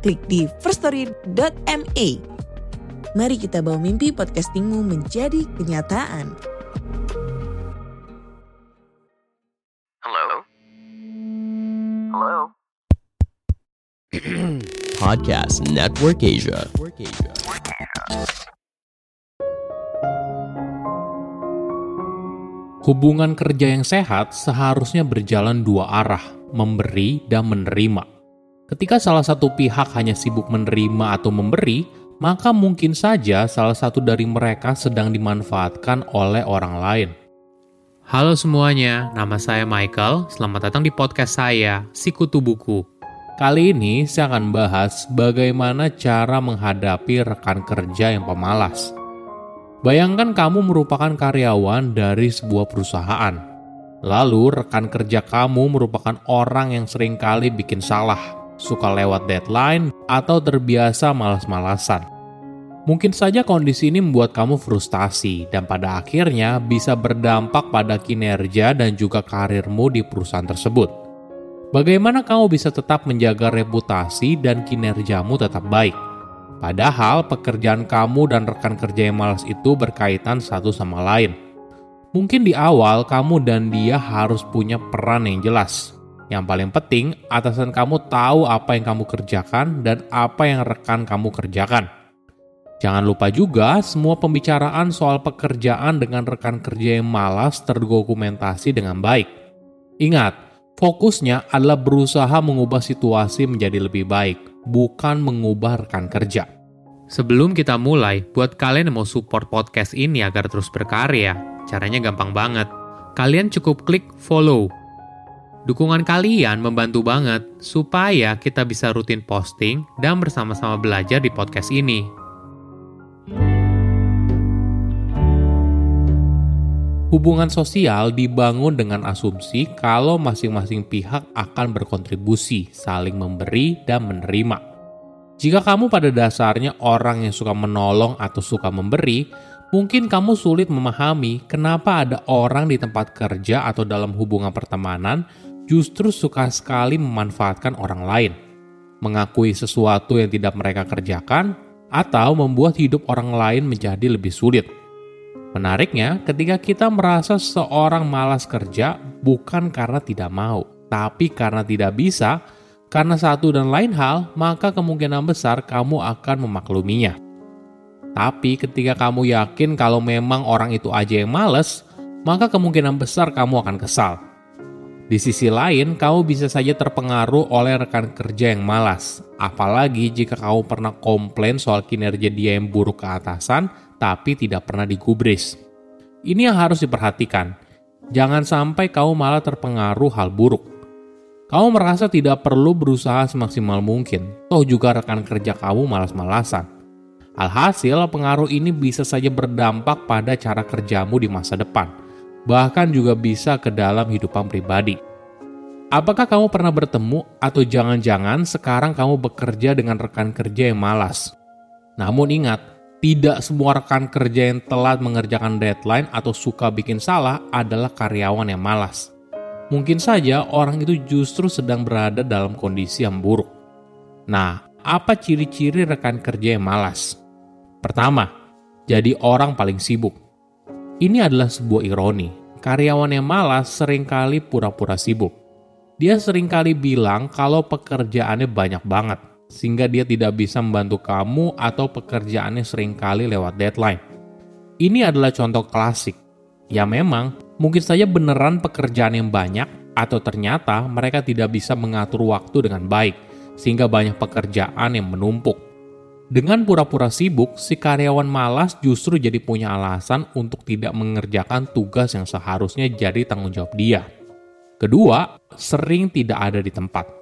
klik di firststory.me. Mari kita bawa mimpi podcastingmu menjadi kenyataan. Hello? Hello? Podcast Network Asia. Hubungan kerja yang sehat seharusnya berjalan dua arah, memberi dan menerima. Ketika salah satu pihak hanya sibuk menerima atau memberi, maka mungkin saja salah satu dari mereka sedang dimanfaatkan oleh orang lain. Halo semuanya, nama saya Michael. Selamat datang di podcast saya, Sikutu Buku. Kali ini saya akan bahas bagaimana cara menghadapi rekan kerja yang pemalas. Bayangkan kamu merupakan karyawan dari sebuah perusahaan. Lalu rekan kerja kamu merupakan orang yang sering kali bikin salah, suka lewat deadline, atau terbiasa malas-malasan. Mungkin saja kondisi ini membuat kamu frustasi dan pada akhirnya bisa berdampak pada kinerja dan juga karirmu di perusahaan tersebut. Bagaimana kamu bisa tetap menjaga reputasi dan kinerjamu tetap baik? Padahal pekerjaan kamu dan rekan kerja yang malas itu berkaitan satu sama lain. Mungkin di awal kamu dan dia harus punya peran yang jelas. Yang paling penting, atasan kamu tahu apa yang kamu kerjakan dan apa yang rekan kamu kerjakan. Jangan lupa juga semua pembicaraan soal pekerjaan dengan rekan kerja yang malas terdokumentasi dengan baik. Ingat, fokusnya adalah berusaha mengubah situasi menjadi lebih baik, bukan mengubah rekan kerja. Sebelum kita mulai, buat kalian yang mau support podcast ini agar terus berkarya, caranya gampang banget. Kalian cukup klik follow. Dukungan kalian membantu banget supaya kita bisa rutin posting dan bersama-sama belajar di podcast ini. Hubungan sosial dibangun dengan asumsi kalau masing-masing pihak akan berkontribusi, saling memberi dan menerima. Jika kamu pada dasarnya orang yang suka menolong atau suka memberi, mungkin kamu sulit memahami kenapa ada orang di tempat kerja atau dalam hubungan pertemanan justru suka sekali memanfaatkan orang lain, mengakui sesuatu yang tidak mereka kerjakan, atau membuat hidup orang lain menjadi lebih sulit. Menariknya, ketika kita merasa seorang malas kerja bukan karena tidak mau, tapi karena tidak bisa, karena satu dan lain hal, maka kemungkinan besar kamu akan memakluminya. Tapi ketika kamu yakin kalau memang orang itu aja yang males, maka kemungkinan besar kamu akan kesal. Di sisi lain, kamu bisa saja terpengaruh oleh rekan kerja yang malas, apalagi jika kamu pernah komplain soal kinerja dia yang buruk ke atasan tapi tidak pernah digubris. Ini yang harus diperhatikan. Jangan sampai kau malah terpengaruh hal buruk. Kau merasa tidak perlu berusaha semaksimal mungkin, toh juga rekan kerja kamu malas-malasan. Alhasil, pengaruh ini bisa saja berdampak pada cara kerjamu di masa depan, bahkan juga bisa ke dalam hidupan pribadi. Apakah kamu pernah bertemu atau jangan-jangan sekarang kamu bekerja dengan rekan kerja yang malas? Namun ingat, tidak semua rekan kerja yang telat mengerjakan deadline atau suka bikin salah adalah karyawan yang malas. Mungkin saja orang itu justru sedang berada dalam kondisi yang buruk. Nah, apa ciri-ciri rekan kerja yang malas? Pertama, jadi orang paling sibuk. Ini adalah sebuah ironi. Karyawan yang malas sering kali pura-pura sibuk. Dia sering kali bilang kalau pekerjaannya banyak banget sehingga dia tidak bisa membantu kamu atau pekerjaannya sering kali lewat deadline. Ini adalah contoh klasik. Ya memang, mungkin saja beneran pekerjaan yang banyak atau ternyata mereka tidak bisa mengatur waktu dengan baik, sehingga banyak pekerjaan yang menumpuk. Dengan pura-pura sibuk, si karyawan malas justru jadi punya alasan untuk tidak mengerjakan tugas yang seharusnya jadi tanggung jawab dia. Kedua, sering tidak ada di tempat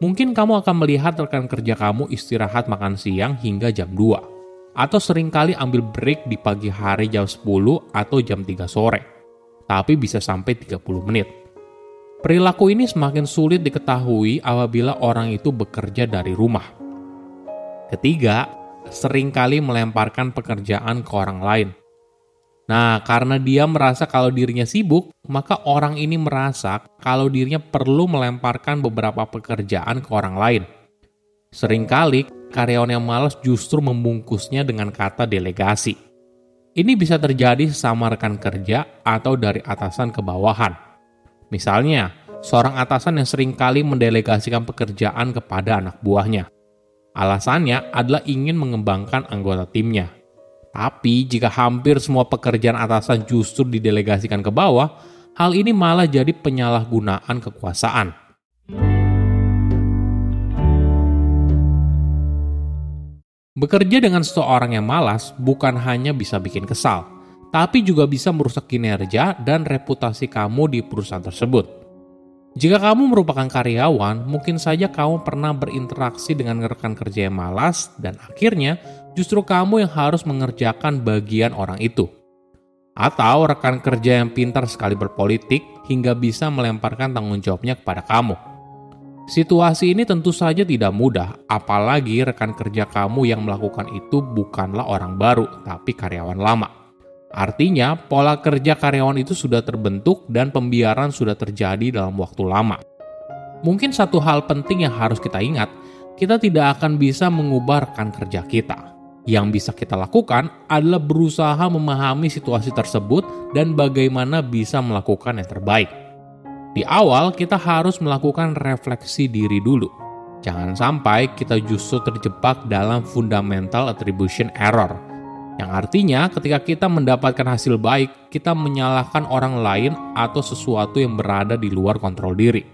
Mungkin kamu akan melihat rekan kerja kamu istirahat makan siang hingga jam 2. Atau sering kali ambil break di pagi hari jam 10 atau jam 3 sore. Tapi bisa sampai 30 menit. Perilaku ini semakin sulit diketahui apabila orang itu bekerja dari rumah. Ketiga, sering kali melemparkan pekerjaan ke orang lain. Nah, karena dia merasa kalau dirinya sibuk, maka orang ini merasa kalau dirinya perlu melemparkan beberapa pekerjaan ke orang lain. Seringkali, karyawan yang malas justru membungkusnya dengan kata delegasi. Ini bisa terjadi sesama rekan kerja atau dari atasan ke bawahan. Misalnya, seorang atasan yang sering kali mendelegasikan pekerjaan kepada anak buahnya. Alasannya adalah ingin mengembangkan anggota timnya. Tapi jika hampir semua pekerjaan atasan justru didelegasikan ke bawah, hal ini malah jadi penyalahgunaan kekuasaan. Bekerja dengan seseorang yang malas bukan hanya bisa bikin kesal, tapi juga bisa merusak kinerja dan reputasi kamu di perusahaan tersebut. Jika kamu merupakan karyawan, mungkin saja kamu pernah berinteraksi dengan rekan kerja yang malas, dan akhirnya justru kamu yang harus mengerjakan bagian orang itu. Atau rekan kerja yang pintar sekali berpolitik hingga bisa melemparkan tanggung jawabnya kepada kamu. Situasi ini tentu saja tidak mudah, apalagi rekan kerja kamu yang melakukan itu bukanlah orang baru, tapi karyawan lama. Artinya, pola kerja karyawan itu sudah terbentuk dan pembiaran sudah terjadi dalam waktu lama. Mungkin satu hal penting yang harus kita ingat, kita tidak akan bisa mengubah rekan kerja kita. Yang bisa kita lakukan adalah berusaha memahami situasi tersebut dan bagaimana bisa melakukan yang terbaik. Di awal, kita harus melakukan refleksi diri dulu. Jangan sampai kita justru terjebak dalam fundamental attribution error – yang artinya ketika kita mendapatkan hasil baik, kita menyalahkan orang lain atau sesuatu yang berada di luar kontrol diri.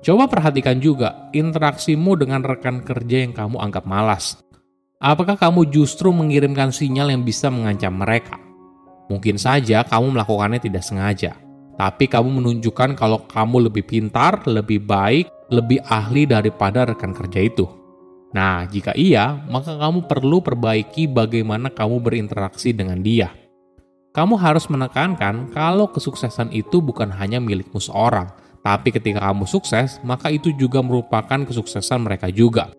Coba perhatikan juga interaksimu dengan rekan kerja yang kamu anggap malas. Apakah kamu justru mengirimkan sinyal yang bisa mengancam mereka? Mungkin saja kamu melakukannya tidak sengaja, tapi kamu menunjukkan kalau kamu lebih pintar, lebih baik, lebih ahli daripada rekan kerja itu. Nah, jika iya, maka kamu perlu perbaiki bagaimana kamu berinteraksi dengan dia. Kamu harus menekankan kalau kesuksesan itu bukan hanya milikmu seorang, tapi ketika kamu sukses, maka itu juga merupakan kesuksesan mereka juga.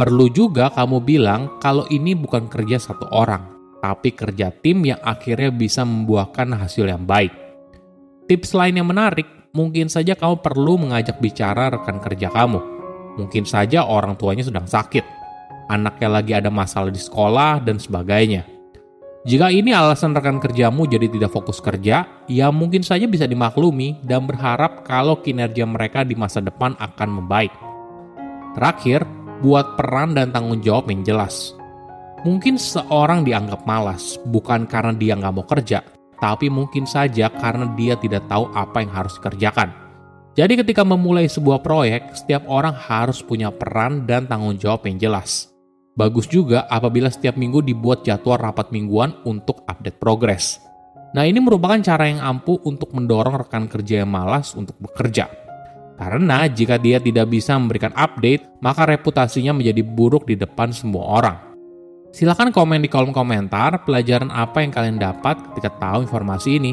Perlu juga kamu bilang kalau ini bukan kerja satu orang, tapi kerja tim yang akhirnya bisa membuahkan hasil yang baik. Tips lain yang menarik, mungkin saja kamu perlu mengajak bicara rekan kerja kamu Mungkin saja orang tuanya sedang sakit, anaknya lagi ada masalah di sekolah, dan sebagainya. Jika ini alasan rekan kerjamu jadi tidak fokus kerja, ya mungkin saja bisa dimaklumi dan berharap kalau kinerja mereka di masa depan akan membaik. Terakhir, buat peran dan tanggung jawab yang jelas. Mungkin seorang dianggap malas bukan karena dia nggak mau kerja, tapi mungkin saja karena dia tidak tahu apa yang harus dikerjakan. Jadi ketika memulai sebuah proyek, setiap orang harus punya peran dan tanggung jawab yang jelas. Bagus juga apabila setiap minggu dibuat jadwal rapat mingguan untuk update progres. Nah ini merupakan cara yang ampuh untuk mendorong rekan kerja yang malas untuk bekerja. Karena jika dia tidak bisa memberikan update, maka reputasinya menjadi buruk di depan semua orang. Silahkan komen di kolom komentar pelajaran apa yang kalian dapat ketika tahu informasi ini.